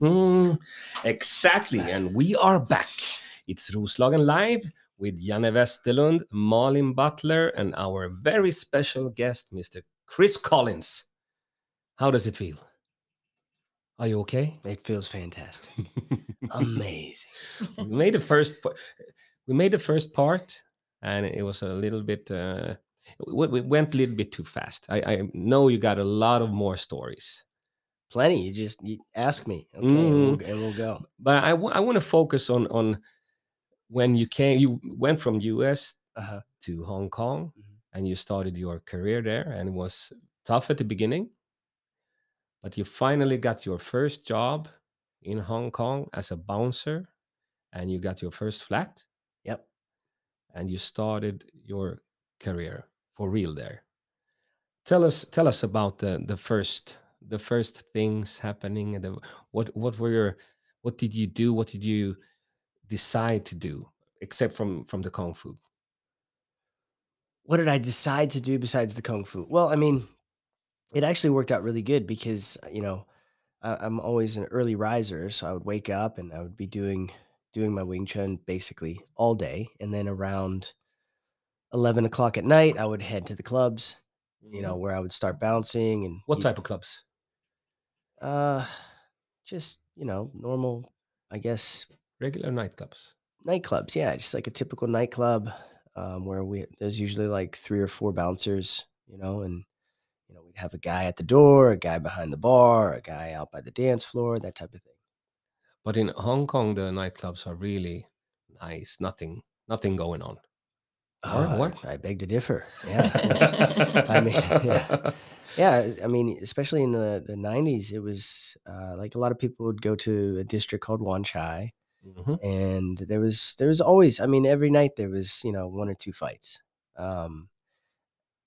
Mm, exactly. And we are back. It's Roslagen Live with Janne Westerlund, Malin Butler, and our very special guest, Mr. Chris Collins. How does it feel? Are you okay? It feels fantastic. Amazing. we made the first we made the first part and it was a little bit uh we, we went a little bit too fast I, I know you got a lot of more stories Plenty. You just you ask me, okay, and, we'll, Mhm. and we'll go. but i, w- I want to focus on on when you came you went from us Uh-huh. to hong kong Mhm. and you started your career there and it was tough at the beginning but you finally got your first job in hong kong as a bouncer and you got your first flat Yep. and you started your career for real there. Tell us, tell us about the the first the first things happening and the, what what were your what did you do? What did you decide to do except from from the kung fu? What did I decide to do besides the kung fu? Well, I mean, it actually worked out really good because uh, you know I, I'm always an early riser, so I would wake up and I would be doing doing my Wing Chun basically all day, and then around eleven o'clock at night, I would head to the clubs. You know mm-hmm. where I would start bouncing and what type of clubs? Uh, just you know normal, I guess Regular nightclubs. nightclubs yeah just like a typical nightclub um, where we there's usually like three or four bouncers you know and you know we'd have a guy at the door a guy behind the bar a guy out by the dance floor that type of thing But in Hong Kong, the nightclubs are really nice. Nothing, nothing going on. Oh, what? I, beg to differ yeah I mean, yeah. yeah i mean especially in the the 90s it was uh, like a lot of people would go to a district called wan chai Mhm. and there was there was always i mean every night there was you know one or two fights um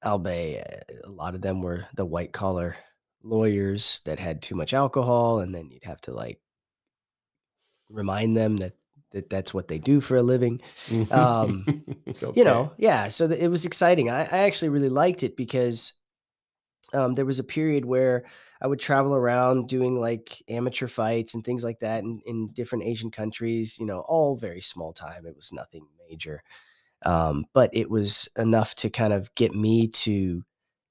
albeit uh, a lot of them were the white collar lawyers that had too much alcohol and then you'd have to like remind them that that that's what they do for a living Um, Okay. you know yeah so it was exciting I, I actually really liked it because um, there was a period where i would travel around doing like amateur fights and things like that in, in different asian countries you know all very small time it was nothing major um, but it was enough to kind of get me to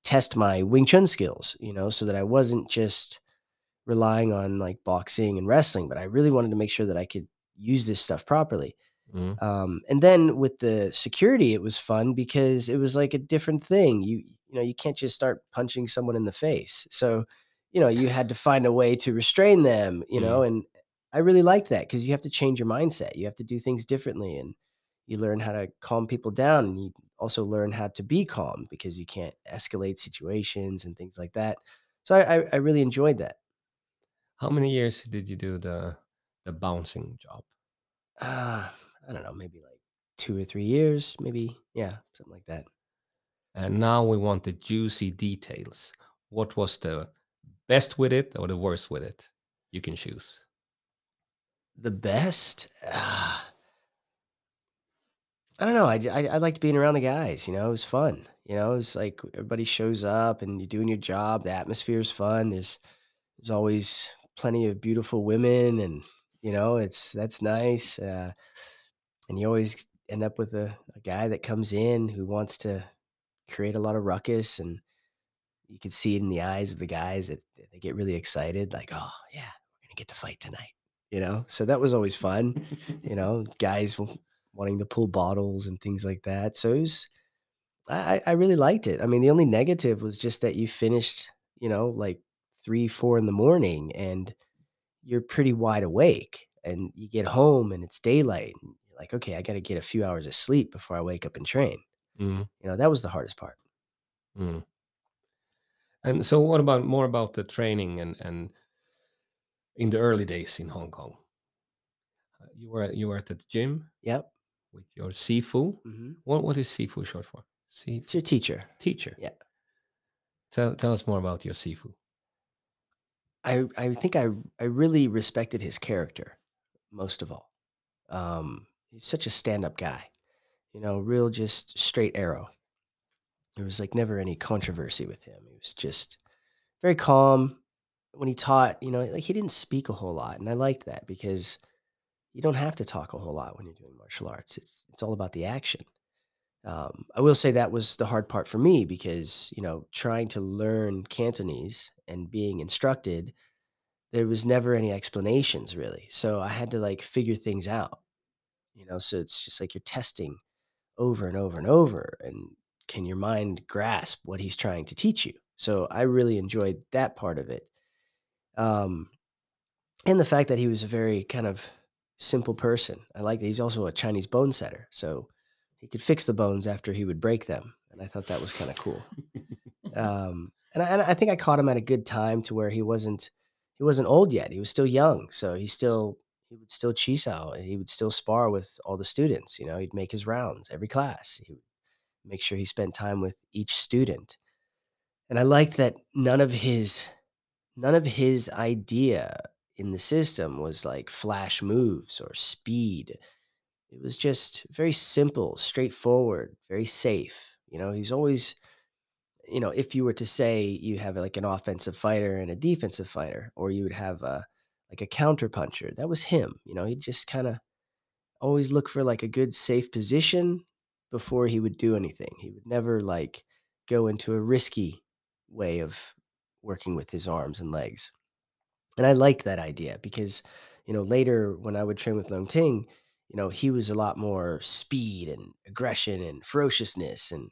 test my wing chun skills you know so that i wasn't just relying on like boxing and wrestling but i really wanted to make sure that i could use this stuff properly Mhm. um, and then with the security, it was fun because it was like a different thing. You you know you can't just start punching someone in the face. So you know you had to find a way to restrain them. You know, and I really liked that because you have to change your mindset. You have to do things differently, and you learn how to calm people down, and you also learn how to be calm because you can't escalate situations and things like that. So I, I, I really enjoyed that. How many years did you do the the bouncing job? Uh, I don't know, maybe like two or three years, maybe yeah, something like that. And now we want the juicy details. What was the best with it or the worst with it? You can choose. The best? Ah. I don't know. I, I, I liked being around the guys. You know, it was fun. You know, it's like everybody shows up and you're doing your job. The atmosphere is fun. There's there's always plenty of beautiful women, and you know, it's that's nice. Uh, and you always end up with a, a guy that comes in who wants to create a lot of ruckus, and you can see it in the eyes of the guys that they get really excited. Like, oh yeah, we're gonna get to fight tonight. You know, so that was always fun you know, guys wanting to pull bottles and things like that. So it was, I, I really liked it. I mean, the only negative was just that you finished, you know, like three, four in the morning and you're pretty wide awake and you get home and it's daylight. And like, okay, I got to get a few hours of sleep before I wake up and train. Mm, You know, that was the hardest part. mm. And so, what about more about the training and and in the early days in Hong Kong? Uh, You were you were at the gym Yep. with your Sifu. hmm What what is Sifu short for? It's your teacher. teacher. Yeah. Tell tell us more about your Sifu. I, I think I, I really respected his character most of all. Um, he's such a stand up guy. you know, real just straight arrow. There was like never any controversy with him. He was just very calm, when he taught, you know, like he didn't speak a whole lot, and I liked that because you don't have to talk a whole lot when you're doing martial arts. It's it's all about the action. Um, I will say that was the hard part for me because, you know, trying to learn Cantonese and being instructed, there was never any explanations really. So I had to like figure things out, you know, so it's just like you're testing over and over and over and can your mind grasp what he's trying to teach you? So I really enjoyed that part of it. Um, and the fact that he was a very kind of simple person. I like that he's also a Chinese bone setter. So he could fix the bones after he would break them. And I thought that was kind of cool. Um, and I, and I think I caught him at a good time to where he wasn't he wasn't old yet. He was still young, so he still he would still chisao and he would still spar with all the students. You know, he'd make his rounds every class. He would make sure he spent time with each student. And I liked that none of his none of his idea in the system was like flash moves or speed. It was just very simple, straightforward, very safe. You know, he's always you know, if you were to say you have like an offensive fighter and a defensive fighter, or you would have a like a counterpuncher. that was him. You know, he'd just kind of always look for like a good safe position before he would do anything. He would never like go into a risky way of working with his arms and legs. And I liked that idea because, you know, later when I would train with Leung Ting, you know, he was a lot more speed and aggression and ferociousness and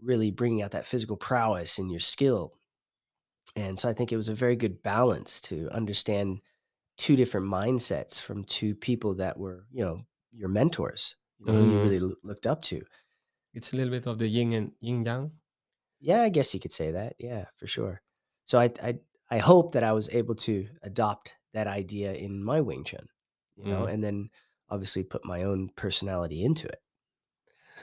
really bringing out that physical prowess and your skill. And so I think it was a very good balance to understand two different mindsets from two people that were, you know, your mentors, you know, who you Mm, really loo- looked up to. it's a little bit of the yin and yin yang. Yeah, I guess you could say that. Yeah, for sure. So I I I hope that I was able to adopt that idea in my Wing Chun, you know, Mm. and then obviously put my own personality into it.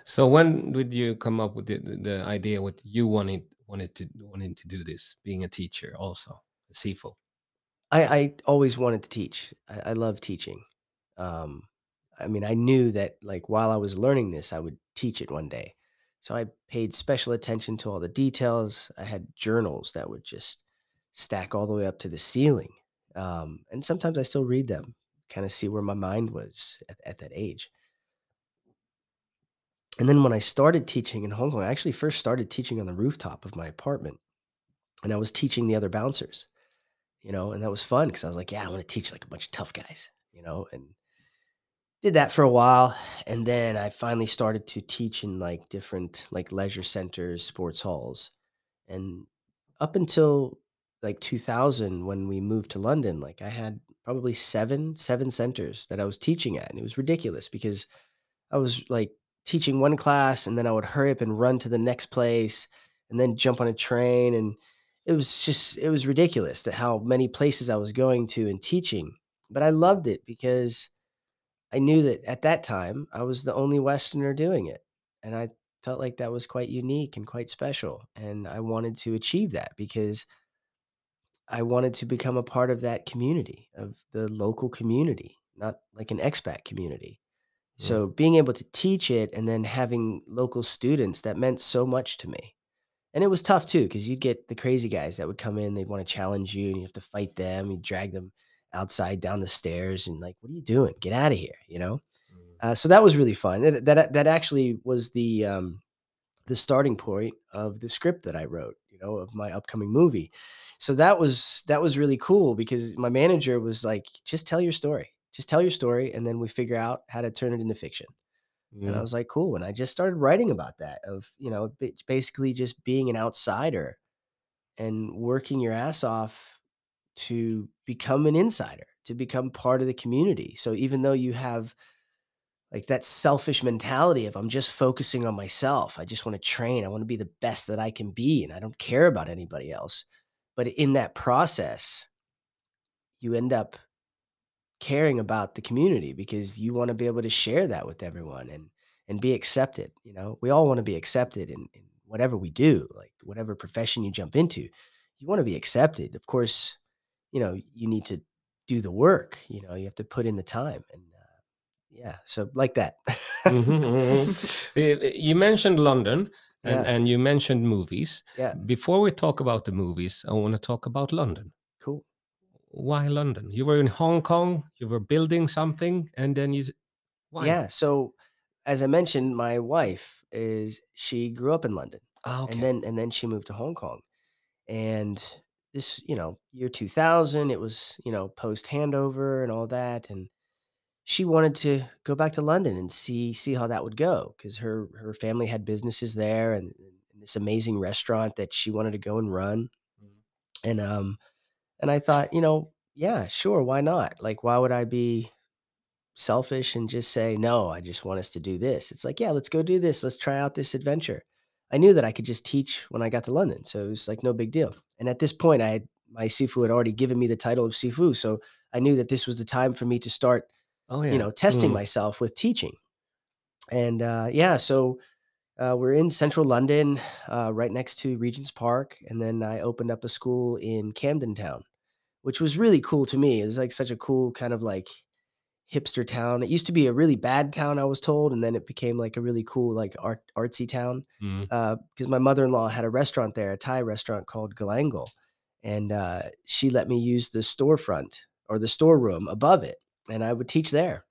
So when did you come up with the, the the idea what you wanted wanted to wanted to do this, being a teacher also, a Sifu? I I always wanted to teach. I, I love teaching. Um, I mean, I knew that like while I was learning this, I would teach it one day. So I paid special attention to all the details. I had journals that would just stack all the way up to the ceiling. Um, and sometimes I still read them, kind of see where my mind was at, at that age. And then when I started teaching in Hong Kong, I actually first started teaching on the rooftop of my apartment and I was teaching the other bouncers, you know, and that was fun because I was like, yeah, I want to teach like a bunch of tough guys, you know, and Did that for a while, and then I finally started to teach in, like, different, like, leisure centers, sports halls, and up until, like, 2000 when we moved to London, like, I had probably 7 7 centers that I was teaching at, and it was ridiculous because I was, like, teaching one class, and then I would hurry up and run to the next place, and then jump on a train, and it was just it was ridiculous that how many places I was going to and teaching, but I loved it because I knew that at that time, I was the only Westerner doing it, and I felt like that was quite unique and quite special, and I wanted to achieve that because I wanted to become a part of that community, of the local community, not like an expat community. Mm. So being able to teach it and then having local students, that meant so much to me. And it was tough too, because you'd get the crazy guys that would come in, they'd want to challenge you and you have to fight them. You drag them outside down the stairs and like, what are you doing? Get out of here, you know? Mm. Uh, so that was really fun. That that that actually was the um, the starting point of the script that I wrote, you know, of my upcoming movie. So that was that was really cool because my manager was like, "Just tell your story. Just tell your story, and then we figure out how to turn it into fiction." And I was like, "Cool." And I just started writing about that of you know basically just being an outsider and working your ass off to become an insider, to become part of the community. So even though you have like that selfish mentality of I'm just focusing on myself. I just want to train. I want to be the best that I can be and I don't care about anybody else. But in that process, you end up caring about the community because you want to be able to share that with everyone and and be accepted, you know? We all want to be accepted in, in whatever we do, like whatever profession you jump into. You want to be accepted. Of course, you know, you need to do the work, you know, you have to put in the time and uh, yeah, so like that. Mhm, mhm. Eh, eh, You mentioned London and, Yeah, and you mentioned movies. yeah, Before we talk about the movies, I want to talk about London. Why London? You were in Hong Kong, you were building something, and then you why? Yeah, so, as I mentioned, my wife is she grew up in London, Ah, and then and then she moved to Hong Kong, and this, you know, year 2000, it was, you know, post handover and all that, and she wanted to go back to London and see see how that would go because her her family had businesses there and and this amazing restaurant that she wanted to go and run. Mhm. And, um, and I thought, you know, "Yeah, sure, why not?" Like, why would I be selfish and just say, "No, I just want us to do this." It's like, "Yeah, let's go do this, let's try out this adventure." I knew that I could just teach when I got to London, so it was, like, no big deal. And at this point, I had my Sifu had already given me the title of Sifu, so I knew that this was the time for me to start, Oh, yeah. you know, testing Mm. myself with teaching. And, uh, yeah, so, uh, we're in Central London, uh, right next to Regent's Park, and then I opened up a school in Camden Town, which was really cool to me. It was, like, such a cool kind of, like, hipster town. It used to be a really bad town, I was told, and then it became, like, a really cool, like, art artsy town, Mhm. uh, 'cause my mother-in-law had a restaurant there, a Thai restaurant called Galangal, and, uh, she let me use the storefront or the storeroom above it, and I would teach there.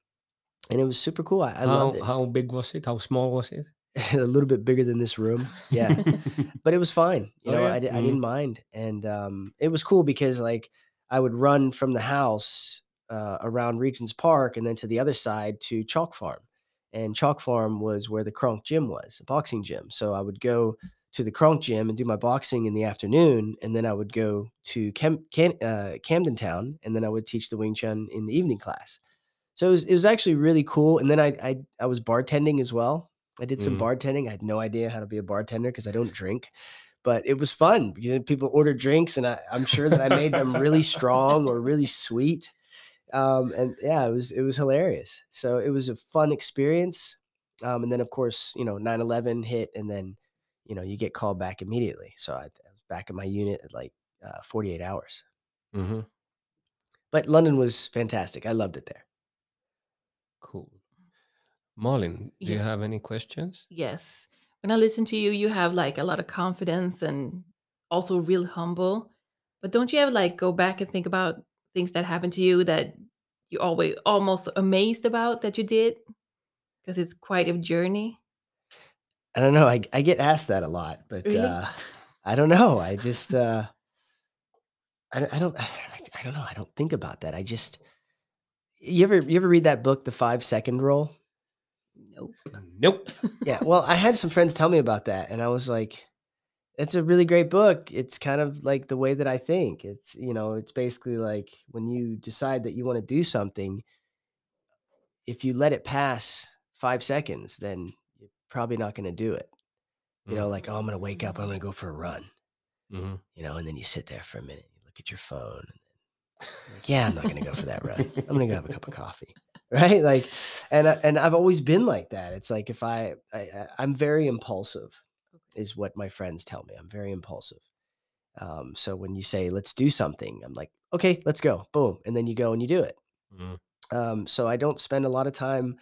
And it was super cool, I I loved it. how big was it? How small was it? A little bit bigger than this room, yeah. But it was fine, you Oh, know, yeah? I I didn't mind, and, um, it was cool because, like, I would run from the house, uh, around Regent's Park and then to the other side to Chalk Farm, and Chalk Farm was where the Kronk gym was, a boxing gym. So I would go to the Kronk gym and do my boxing in the afternoon, and then I would go to Kem Can uh, Camden Town, and then I would teach the Wing Chun in the evening class. So it was it was actually really cool, and then I I I was bartending as well. I did some Mm. bartending, I had no idea how to be a bartender because I don't drink, but it was fun, people order drinks, and I I'm sure that I made them really strong or really sweet, um, and yeah, it was it was hilarious. So it was a fun experience, um, and then, of course, you know, 9/11 hit, and then, you know, you get called back immediately. So I I was back in my unit at, like, uh, 48 hours. Mhm. But London was fantastic, I loved it there. Cool. Malin, do you Yeah. have any questions? Yes. When I listen to you, you have, like, a lot of confidence and also real humble. But don't you ever, like, go back and think about things that happened to you that you always almost amazed about that you did? Because it's quite a journey. I don't know, I, I get asked that a lot, but, Really? uh, I don't know, I just, uh I don't I don't I don't know, I don't think about that, I just You ever you ever read that book, The Five-Second Rule? Nope. Nope. Yeah, well, I had some friends tell me about that, and I was like, "It's a really great book, it's kind of like the way that I think." It's, you know, it's basically like when you decide that you wanna do something if you let it pass 5 seconds, then you're probably not gonna do it. You know, Mm. like, "Oh, I'm gonna wake up, I'm gonna go for a run." Mhm. You know, and then you sit there for a minute, you look at your phone, like, "Yeah, I'm not gonna go for that run. I'm gonna go have a cup of coffee." Right? Like, and I and I've always been like that, it's like if I I I'm very impulsive, is what my friends tell me, I'm very impulsive. Um, so when you say, "Let's do something," I'm like, "Okay, let's go." Boom, and then you go and you do it. Mm. Um, so I don't spend a lot of time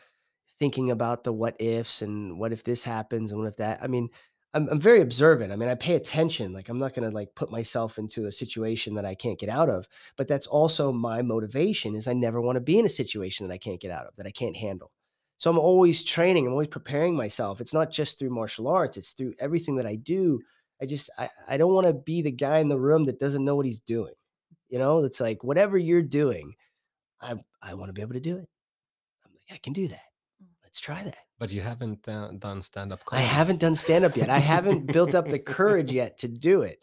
thinking about the what ifs and what if this happens and what if that I mean, I'm I'm very observant, I mean, I pay attention, like, I'm not gonna, like, put myself into a situation that I can't get out of, but that's also my motivation is I never wanna be in a situation that I can't get out of, that I can't handle. So I'm always training, I'm always preparing myself, it's not just through martial arts, it's through everything that I do. I just I I don't wanna be the guy in the room that doesn't know what he's doing. You know? It's like, whatever you're doing, I I wanna be able to do it. I'm like, "I can do that. Let's try that." But you haven't, uh, done stand-up comedy. I haven't done stand-up yet, I haven't built up the courage yet to do it,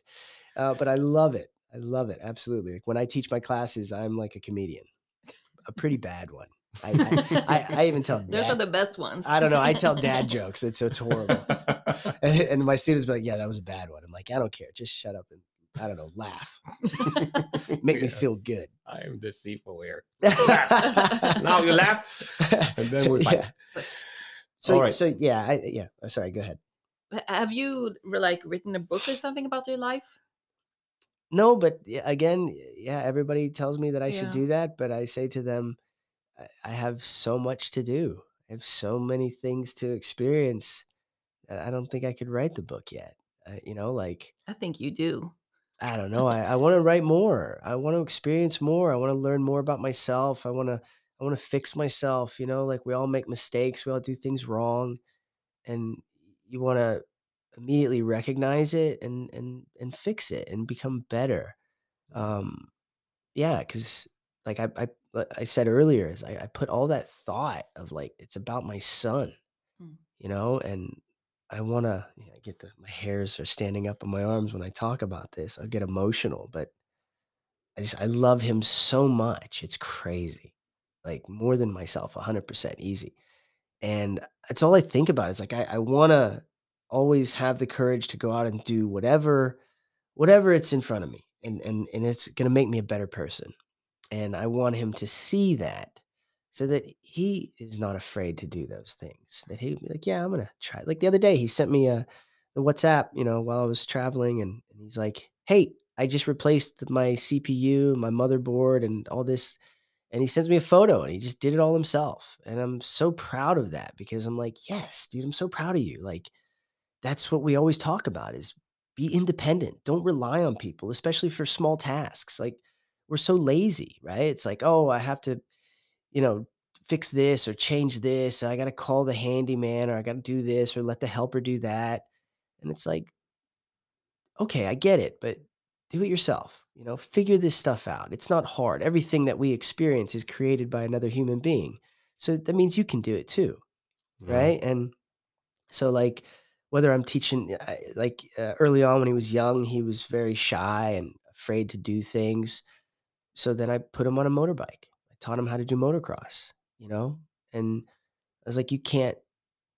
uh, but I love it. I love it, absolutely, like, when I teach my classes, I'm like a comedian. A pretty bad one. I I I I even tell Those are the best ones. I don't know, I tell dad jokes, it's so it's horrible. And and my students be like, "Yeah, that was a bad one." I'm like, "I don't care, just shut up and, I don't know, laugh. Make me feel good." I am the Sifu here. Now you laugh, and then we fight. Yeah. So Alright. so, yeah, I yeah, oh, sorry, go ahead. Have you like, written a book or something about your life? No, but again, yeah, everybody tells me that I should do that, but I say to them, "I I have so much to do. I have so many things to experience, I don't think I could write the book yet." Uh, you know, like I think you do. I don't know. I, I want to write more. I want to experience more. I want to learn more about myself. I want to I want to fix myself. You know, like we all make mistakes. We all do things wrong, and you want to immediately recognize it and and and fix it and become better. Um, yeah, because like I I I said earlier, is I, I put all that thought of like it's about my son Mm. you know, and I want to I get the my hairs are standing up on my arms when I talk about this. I get emotional, but I just I love him so much. It's crazy. Like more than myself, 100% easy. And it's all I think about. It's like I, I want to always have the courage to go out and do whatever whatever it's in front of me. And and and it's going to make me a better person. And I want him to see that so that he is not afraid to do those things. That he'd be like, yeah, I'm gonna try. Like the other day, he sent me a the WhatsApp, you know, while I was traveling, and, and he's like, Hey, I just replaced my CPU, my motherboard, and all this. And he sends me a photo and he just did it all himself. And I'm so proud of that because I'm like, yes, dude, I'm so proud of you. Like that's what we always talk about is be independent. Don't rely on people, especially for small tasks. Like we're so lazy, right? It's like, oh, I have to, you know, fix this or change this. I got to call the handyman or I got to do this or let the helper do that. And it's like, okay, I get it, but do it yourself. You know, figure this stuff out. It's not hard. Everything that we experience is created by another human being. So that means you can do it too, Yeah. right? And so, like, whether I'm teaching, uh, like uh, early on when he was young, he was very shy and afraid to do things. So then I put him on a motorbike. Taught him how to do motocross, you know? And I was like, you can't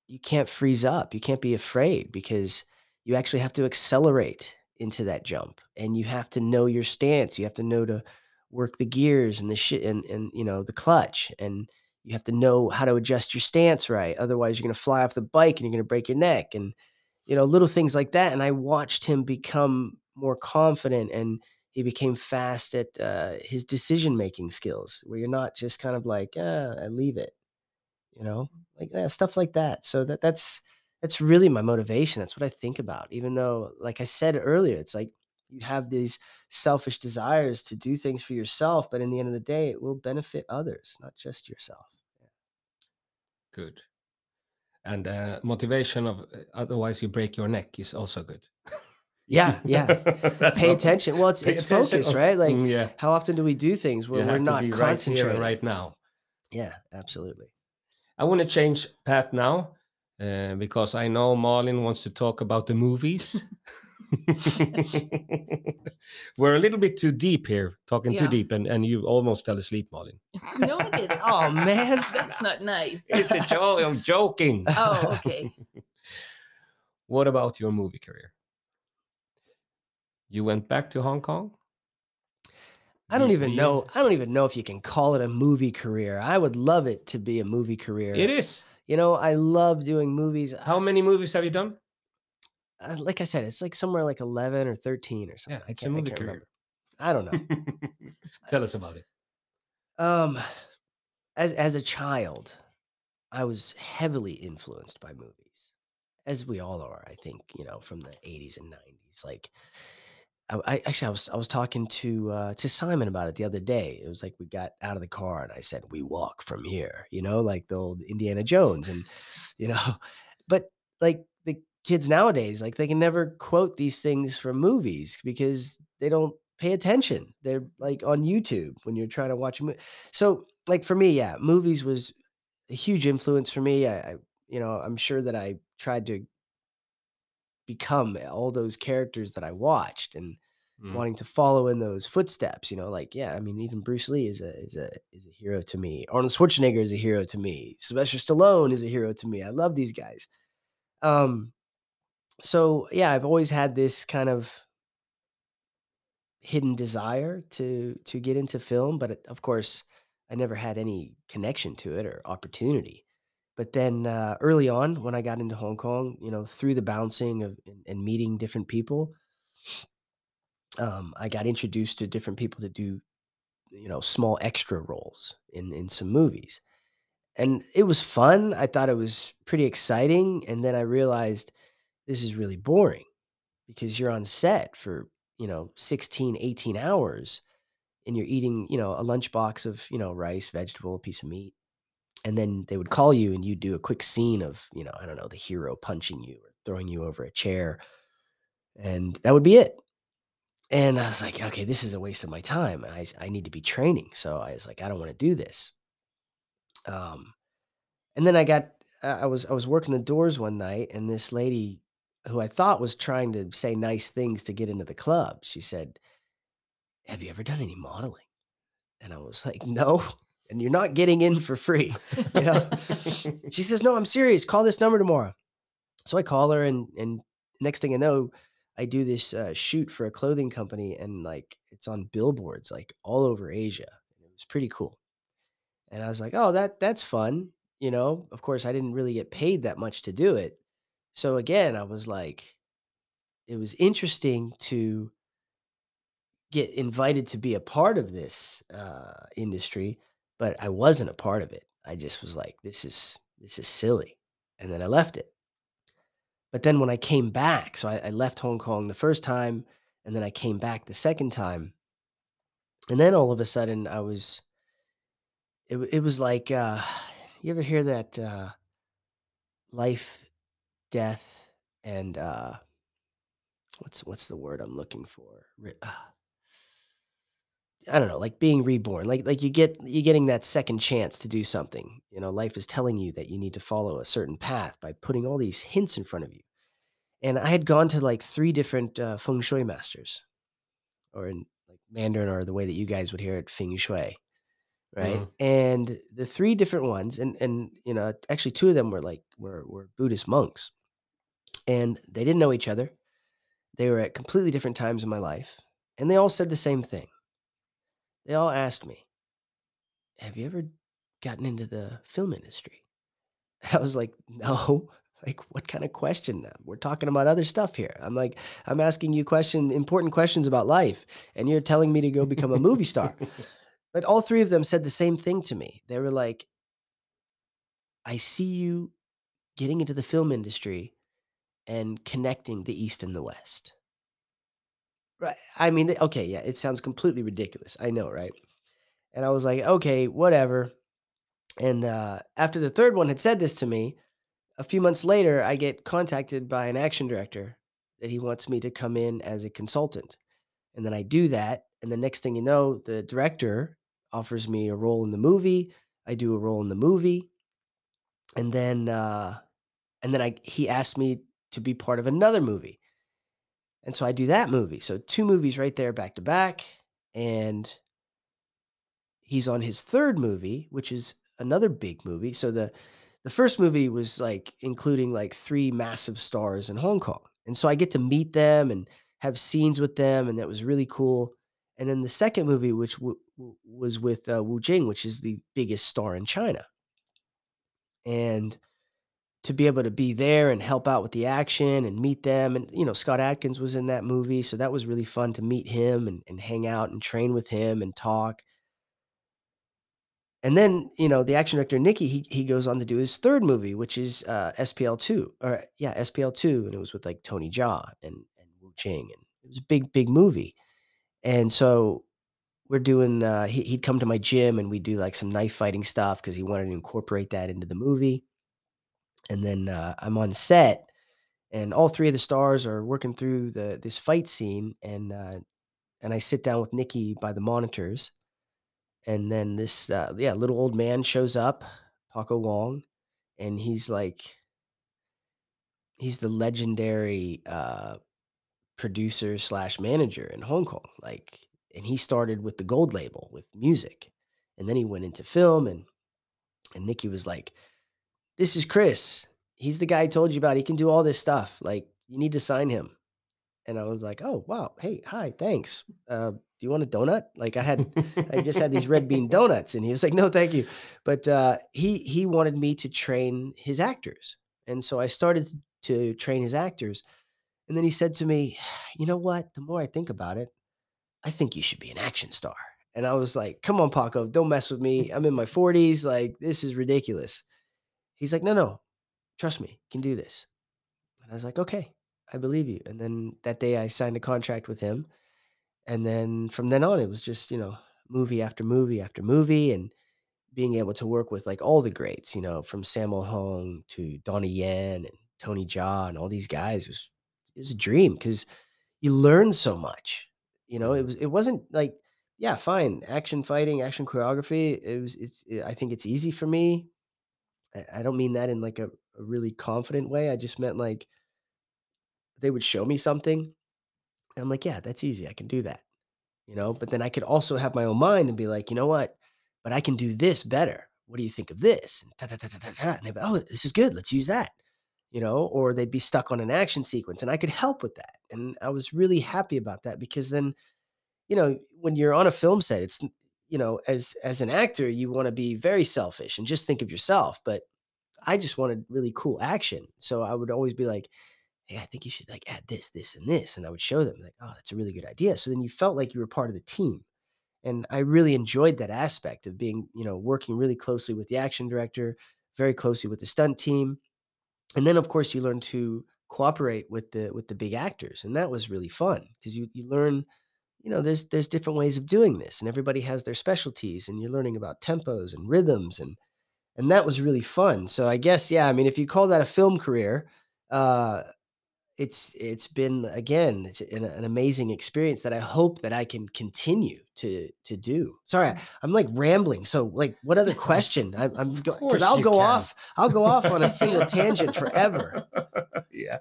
you can't freeze up. You can't be afraid because you actually have to accelerate into that jump and you have to know your stance. You have to know to work the gears and the shit and, and you know the clutch and you have to know how to adjust your stance right. Otherwise you're gonna fly off the bike and you're gonna break your neck and you know little things like that. And I watched him become more confident and he became fast at uh, his decision making skills where you're not just kind of like, ah, I leave it you know? Like, yeah, stuff like that. So that that's that's really my motivation. That's what I think about. Even though, like I said earlier, it's like you have these selfish desires to do things for yourself, but in the end of the day, it will benefit others, not just yourself. Good. And uh, motivation of uh, otherwise you break your neck is also good. Yeah, yeah. Pay not- attention. Well, it's pay it's attention. focus, right? Like Mm, yeah, how often do we do things where you we're have to not be right here concentrating? right now. Yeah, absolutely. I want to change path now uh, because I know Malin wants to talk about the movies. We're a little bit too deep here, talking too deep, and, and you almost fell asleep, Malin. no, I didn't. Oh man. That's not nice. It's a joke. I'm joking. Oh, okay. What about your movie career? You went back to Hong Kong? I don't even know. I don't even know if you can call it a movie career. I would love it to be a movie career. It is. You know, I love doing movies. How many movies have you done? Uh, like I said, it's like somewhere like 11 or 13 or something. Yeah, I it's a can't, I movie can't career. remember. I don't know. Tell us about it. um, as as a child, I was heavily influenced by movies, as we all are. I think you know from the 80s and 90s. Like, I, I actually I was I was talking to uh, to Simon about it the other day. It was like we got out of the car and I said, "We walk from here," you know, like the old Indiana Jones, and you know, but like the kids nowadays, like they can never quote these things from movies because they don't pay attention. They're like on YouTube when you're trying to watch a movie. So, like for me, yeah, movies was a huge influence for me. I, I you know, I'm sure that I tried to become all those characters that I watched and Mm. wanting to follow in those footsteps, you know, like yeah, I mean even Bruce Lee is a is a is a hero to me. Arnold Schwarzenegger is a hero to me. Sylvester Stallone is a hero to me. I love these guys. Um so yeah, I've always had this kind of hidden desire to to get into film, but of course, I never had any connection to it or opportunity. But then uh, early on, when I got into Hong Kong, you know, through the bouncing of and, and meeting different people, um, I got introduced to different people to do, you know, small extra roles in in some movies, and it was fun. I thought it was pretty exciting, and then I realized this is really boring because you're on set for you know, 16, 18 hours and you're eating, you know, a lunchbox of, you know, rice, vegetable, a piece of meat. And then they would call you and you'd do a quick scene of, you know, I don't know, the hero punching you or throwing you over a chair. And that would be it. And I was like, okay, this is a waste of my time. I, I need to be training. So I was like, I don't want to do this. Um, and then I got, I was, I was working the doors one night and this lady who I thought was trying to say nice things to get into the club, she said, have you ever done any modeling? And I was like, no. And you're not getting in for free. You know? she says, no, I'm serious. Call this number tomorrow. So I call her and, and next thing I know, I do this uh, shoot for a clothing company and like it's on billboards like all over Asia. It was pretty cool. And I was like, "Oh, that that's fun." You know, of course I didn't really get paid that much to do it. So again, I was like it was interesting to get invited to be a part of this uh industry, but I wasn't a part of it. I just was like, "This is this is silly." And then I left it. But then when I came back, so I, I left Hong Kong the first time, and then I came back the second time, and then all of a sudden I was, it, it was like, uh, you ever hear that uh, life, death, and uh, what's what's the word I'm looking for? Uh, I don't know, like being reborn, like like you get you getting that second chance to do something. You know, life is telling you that you need to follow a certain path by putting all these hints in front of you. And I had gone to like three different uh, feng shui masters or in like Mandarin or the way that you guys would hear it, feng shui, right? Mhm. And the three different ones, and and you know, actually two of them were like were were Buddhist monks, and they didn't know each other. They were at completely different times in my life, and they all said the same thing. They all asked me, "Have you ever gotten into the film industry?" I was like, "No." Like, what kind of question? We're talking about other stuff here. I'm like, I'm asking you question important questions about life, and you're telling me to go become a movie star. But all 3 of them said the same thing to me. They were like, "I see you getting into the film industry and connecting the East and the West." Right. I mean, okay, yeah, it sounds completely ridiculous. I know, right? And I was like, "Okay, whatever." And, uh, after the 3rd one had said this to me, a few months later, I get contacted by an action director that he wants me to come in as a consultant. And then I do that, and the next thing you know, the director offers me a role in the movie. I do a role in the movie, and then uh, and then I he asked me to be part of another movie, and so I do that movie. So two movies right there, back to back, and he's on his third movie, which is another big movie. So the the first movie was like including like three massive stars in Hong Kong, and so I get to meet them and have scenes with them, and that was really cool. And then the second movie, which w- w- was with uh, Wu Jing, which is the biggest star in China, and to be able to be there and help out with the action and meet them, and you know Scott Adkins was in that movie, so that was really fun to meet him and, and hang out and train with him and talk. And then, you know, the action director Nicky, he he goes on to do his third movie, which is uh, SPL2, or yeah, SPL2, and it was with like Tony Jaa and and Wu Jing, and it was a big big movie. And so we're doing. Uh, he, he'd come to my gym, and we'd do like some knife fighting stuff because he wanted to incorporate that into the movie. And then uh, I'm on set, and all three of the stars are working through the this fight scene, and uh, and I sit down with Nikki by the monitors, and then this, uh, yeah, little old man shows up, Paco Wong, and he's like he's the legendary, uh, producer slash manager in Hong Kong, like and he started with the gold label with music, and then he went into film, and and Nikki was like, "This is Chris. He's the guy I told you about. He can do all this stuff. Like, you need to sign him." And I was like, "Oh, wow. Hey, hi, thanks. Uh, do you want a donut?" Like I had I just had these red bean donuts and he was like, "No, thank you." But uh he he wanted me to train his actors. And so I started to train his actors. And then he said to me, "You know what? The more I think about it, I think you should be an action star." And I was like, "Come on, Paco, don't mess with me. I'm in my 40s. Like this is ridiculous." He's like, "No, no. Trust me. You can do this." And I was like, "Okay. I believe you." And then that day I signed a contract with him And then from then on, it was just, you know, movie after movie after movie and being able to work with like all the greats, you know, from Sammo Hung to Donnie Yen and Tony Jaa and all these guys was was a dream because you learn so much. You know, it Mhm. was it wasn't like, yeah, fine, action fighting, action choreography. It was it's I think it's easy for me. I, don't mean that in like a, a really confident way. I just meant like they would show me something. And I'm like, yeah, that's easy. I can do that. You know, but then I could also have my own mind and be like, you know what? But I can do this better. What do you think of this? And, ta, ta, ta. and they'd be, oh, this is good. Let's use that. You know, or they'd be stuck on an action sequence and I could help with that. And I was really happy about that because then, you know, when you're on a film set, it's, you know, as as an actor, you want to be very selfish and just think of yourself. But I just wanted really cool action. So I would always be like, hey, I think you should like add this, this, and this. And I would show them like, oh, that's a really good idea. So then you felt like you were part of the team. And I really enjoyed that aspect of being, you know, working really closely with the action director, very closely with the stunt team. And then of course you learn to cooperate with the with the big actors. And that was really fun because you you learn, you know, there's there's different ways of doing this and everybody has their specialties and you're learning about tempos and rhythms and and that was really fun. So I guess yeah, I mean if you call that a film career, uh it's it's been again it's an, an amazing experience that I hope that I can continue to to do. Sorry, I, I'm like rambling. So like, what other question? I, I'm Of because I'll go can. off. I'll go off on a single tangent forever. yeah.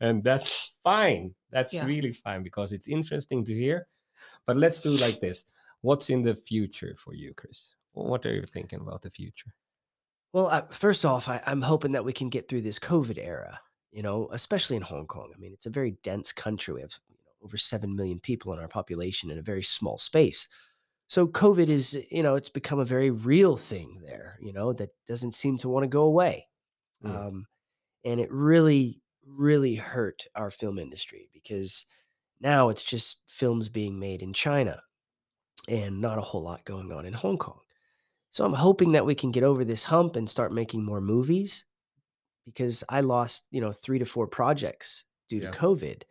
And that's fine. That's Yeah. really fine because it's interesting to hear. But let's do like this. What's in the future for you, Chris? What are you thinking about the future? Well, I, first off, I, I'm hoping that we can get through this COVID era. You know, especially in Hong Kong. I mean, it's a very dense country. We have you know, over seven million people in our population in a very small space. So COVID is, you know, it's become a very real thing there. You know, that doesn't seem to want to go away. Mm. Um, and it really, really hurt our film industry because now it's just films being made in China and not a whole lot going on in Hong Kong. So I'm hoping that we can get over this hump and start making more movies because I lost, you know, three to four projects due Yeah. to COVID.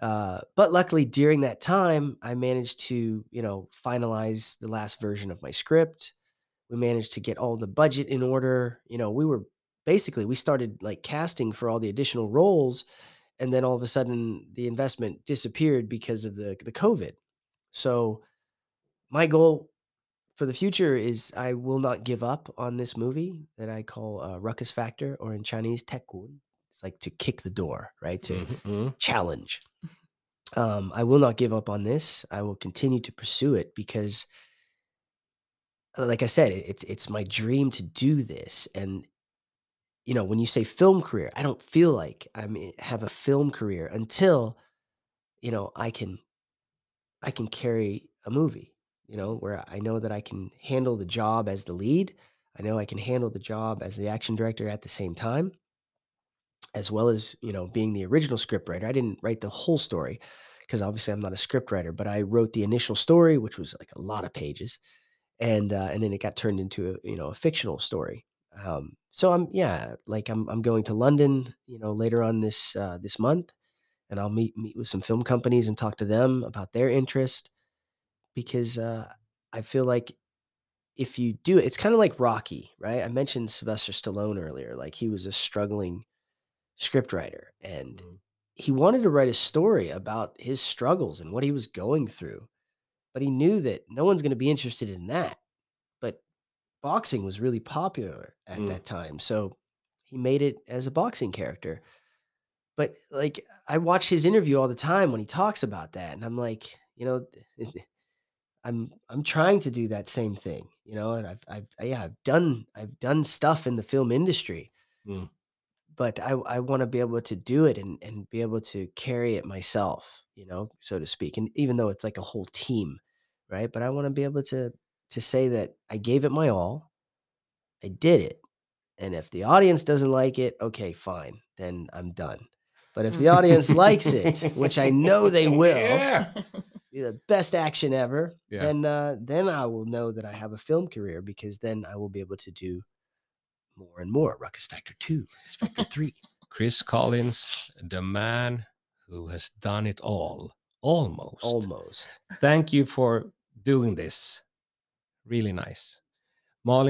Uh, but luckily, during that time, I managed to, you know, finalize the last version of my script. We managed to get all the budget in order. You know, we were basically we started like casting for all the additional roles, and then all of a sudden the investment disappeared because of the the COVID. So my goal for the future is I will not give up on this movie that I call uh, Ruckus Factor, or in Chinese, Tekun. It's like to kick the door, right? To Mhm, mhm. challenge. Um, I will not give up on this. I will continue to pursue it because, uh, like I said, it's it's my dream to do this. And you know, when you say film career, I don't feel like I am have a film career until you know I can I can carry a movie. You know, where I know that I can handle the job as the lead. I know I can handle the job as the action director at the same time as well as you know being the original script writer i didn't write the whole story because obviously i'm not a script writer but i wrote the initial story which was like a lot of pages and uh, and then it got turned into a you know a fictional story um, so i'm yeah like i'm i'm going to london you know later on this uh, this month and i'll meet meet with some film companies and talk to them about their interest because uh, i feel like if you do it it's kind of like rocky right i mentioned sylvester stallone earlier like he was a struggling scriptwriter and Mhm. he wanted to write a story about his struggles and what he was going through but he knew that no one's going to be interested in that boxing was really popular at Mm. that time so he made it as a boxing character but like i watch his interview all the time when he talks about that and i'm like you know i'm i'm trying to do that same thing you know and i've i've yeah i've done i've done stuff in the film industry Mm. but I I want to be able to do it and and be able to carry it myself, you know, so to speak. And even though it's like a whole team, right? But I want to be able to to say that I gave it my all. I did it. And if the audience doesn't like it, okay, fine. Then I'm done. But if the audience likes it, which I know they will, Yeah. be the best action ever, Yeah. then uh, then I will know that I have a film career because then I will be able to do more and more. Ruckus Factor 2, Ruckus Factor 3. Chris Collins, the man who has done it all. almost. Almost. Thank you for doing this. Really nice. Malin,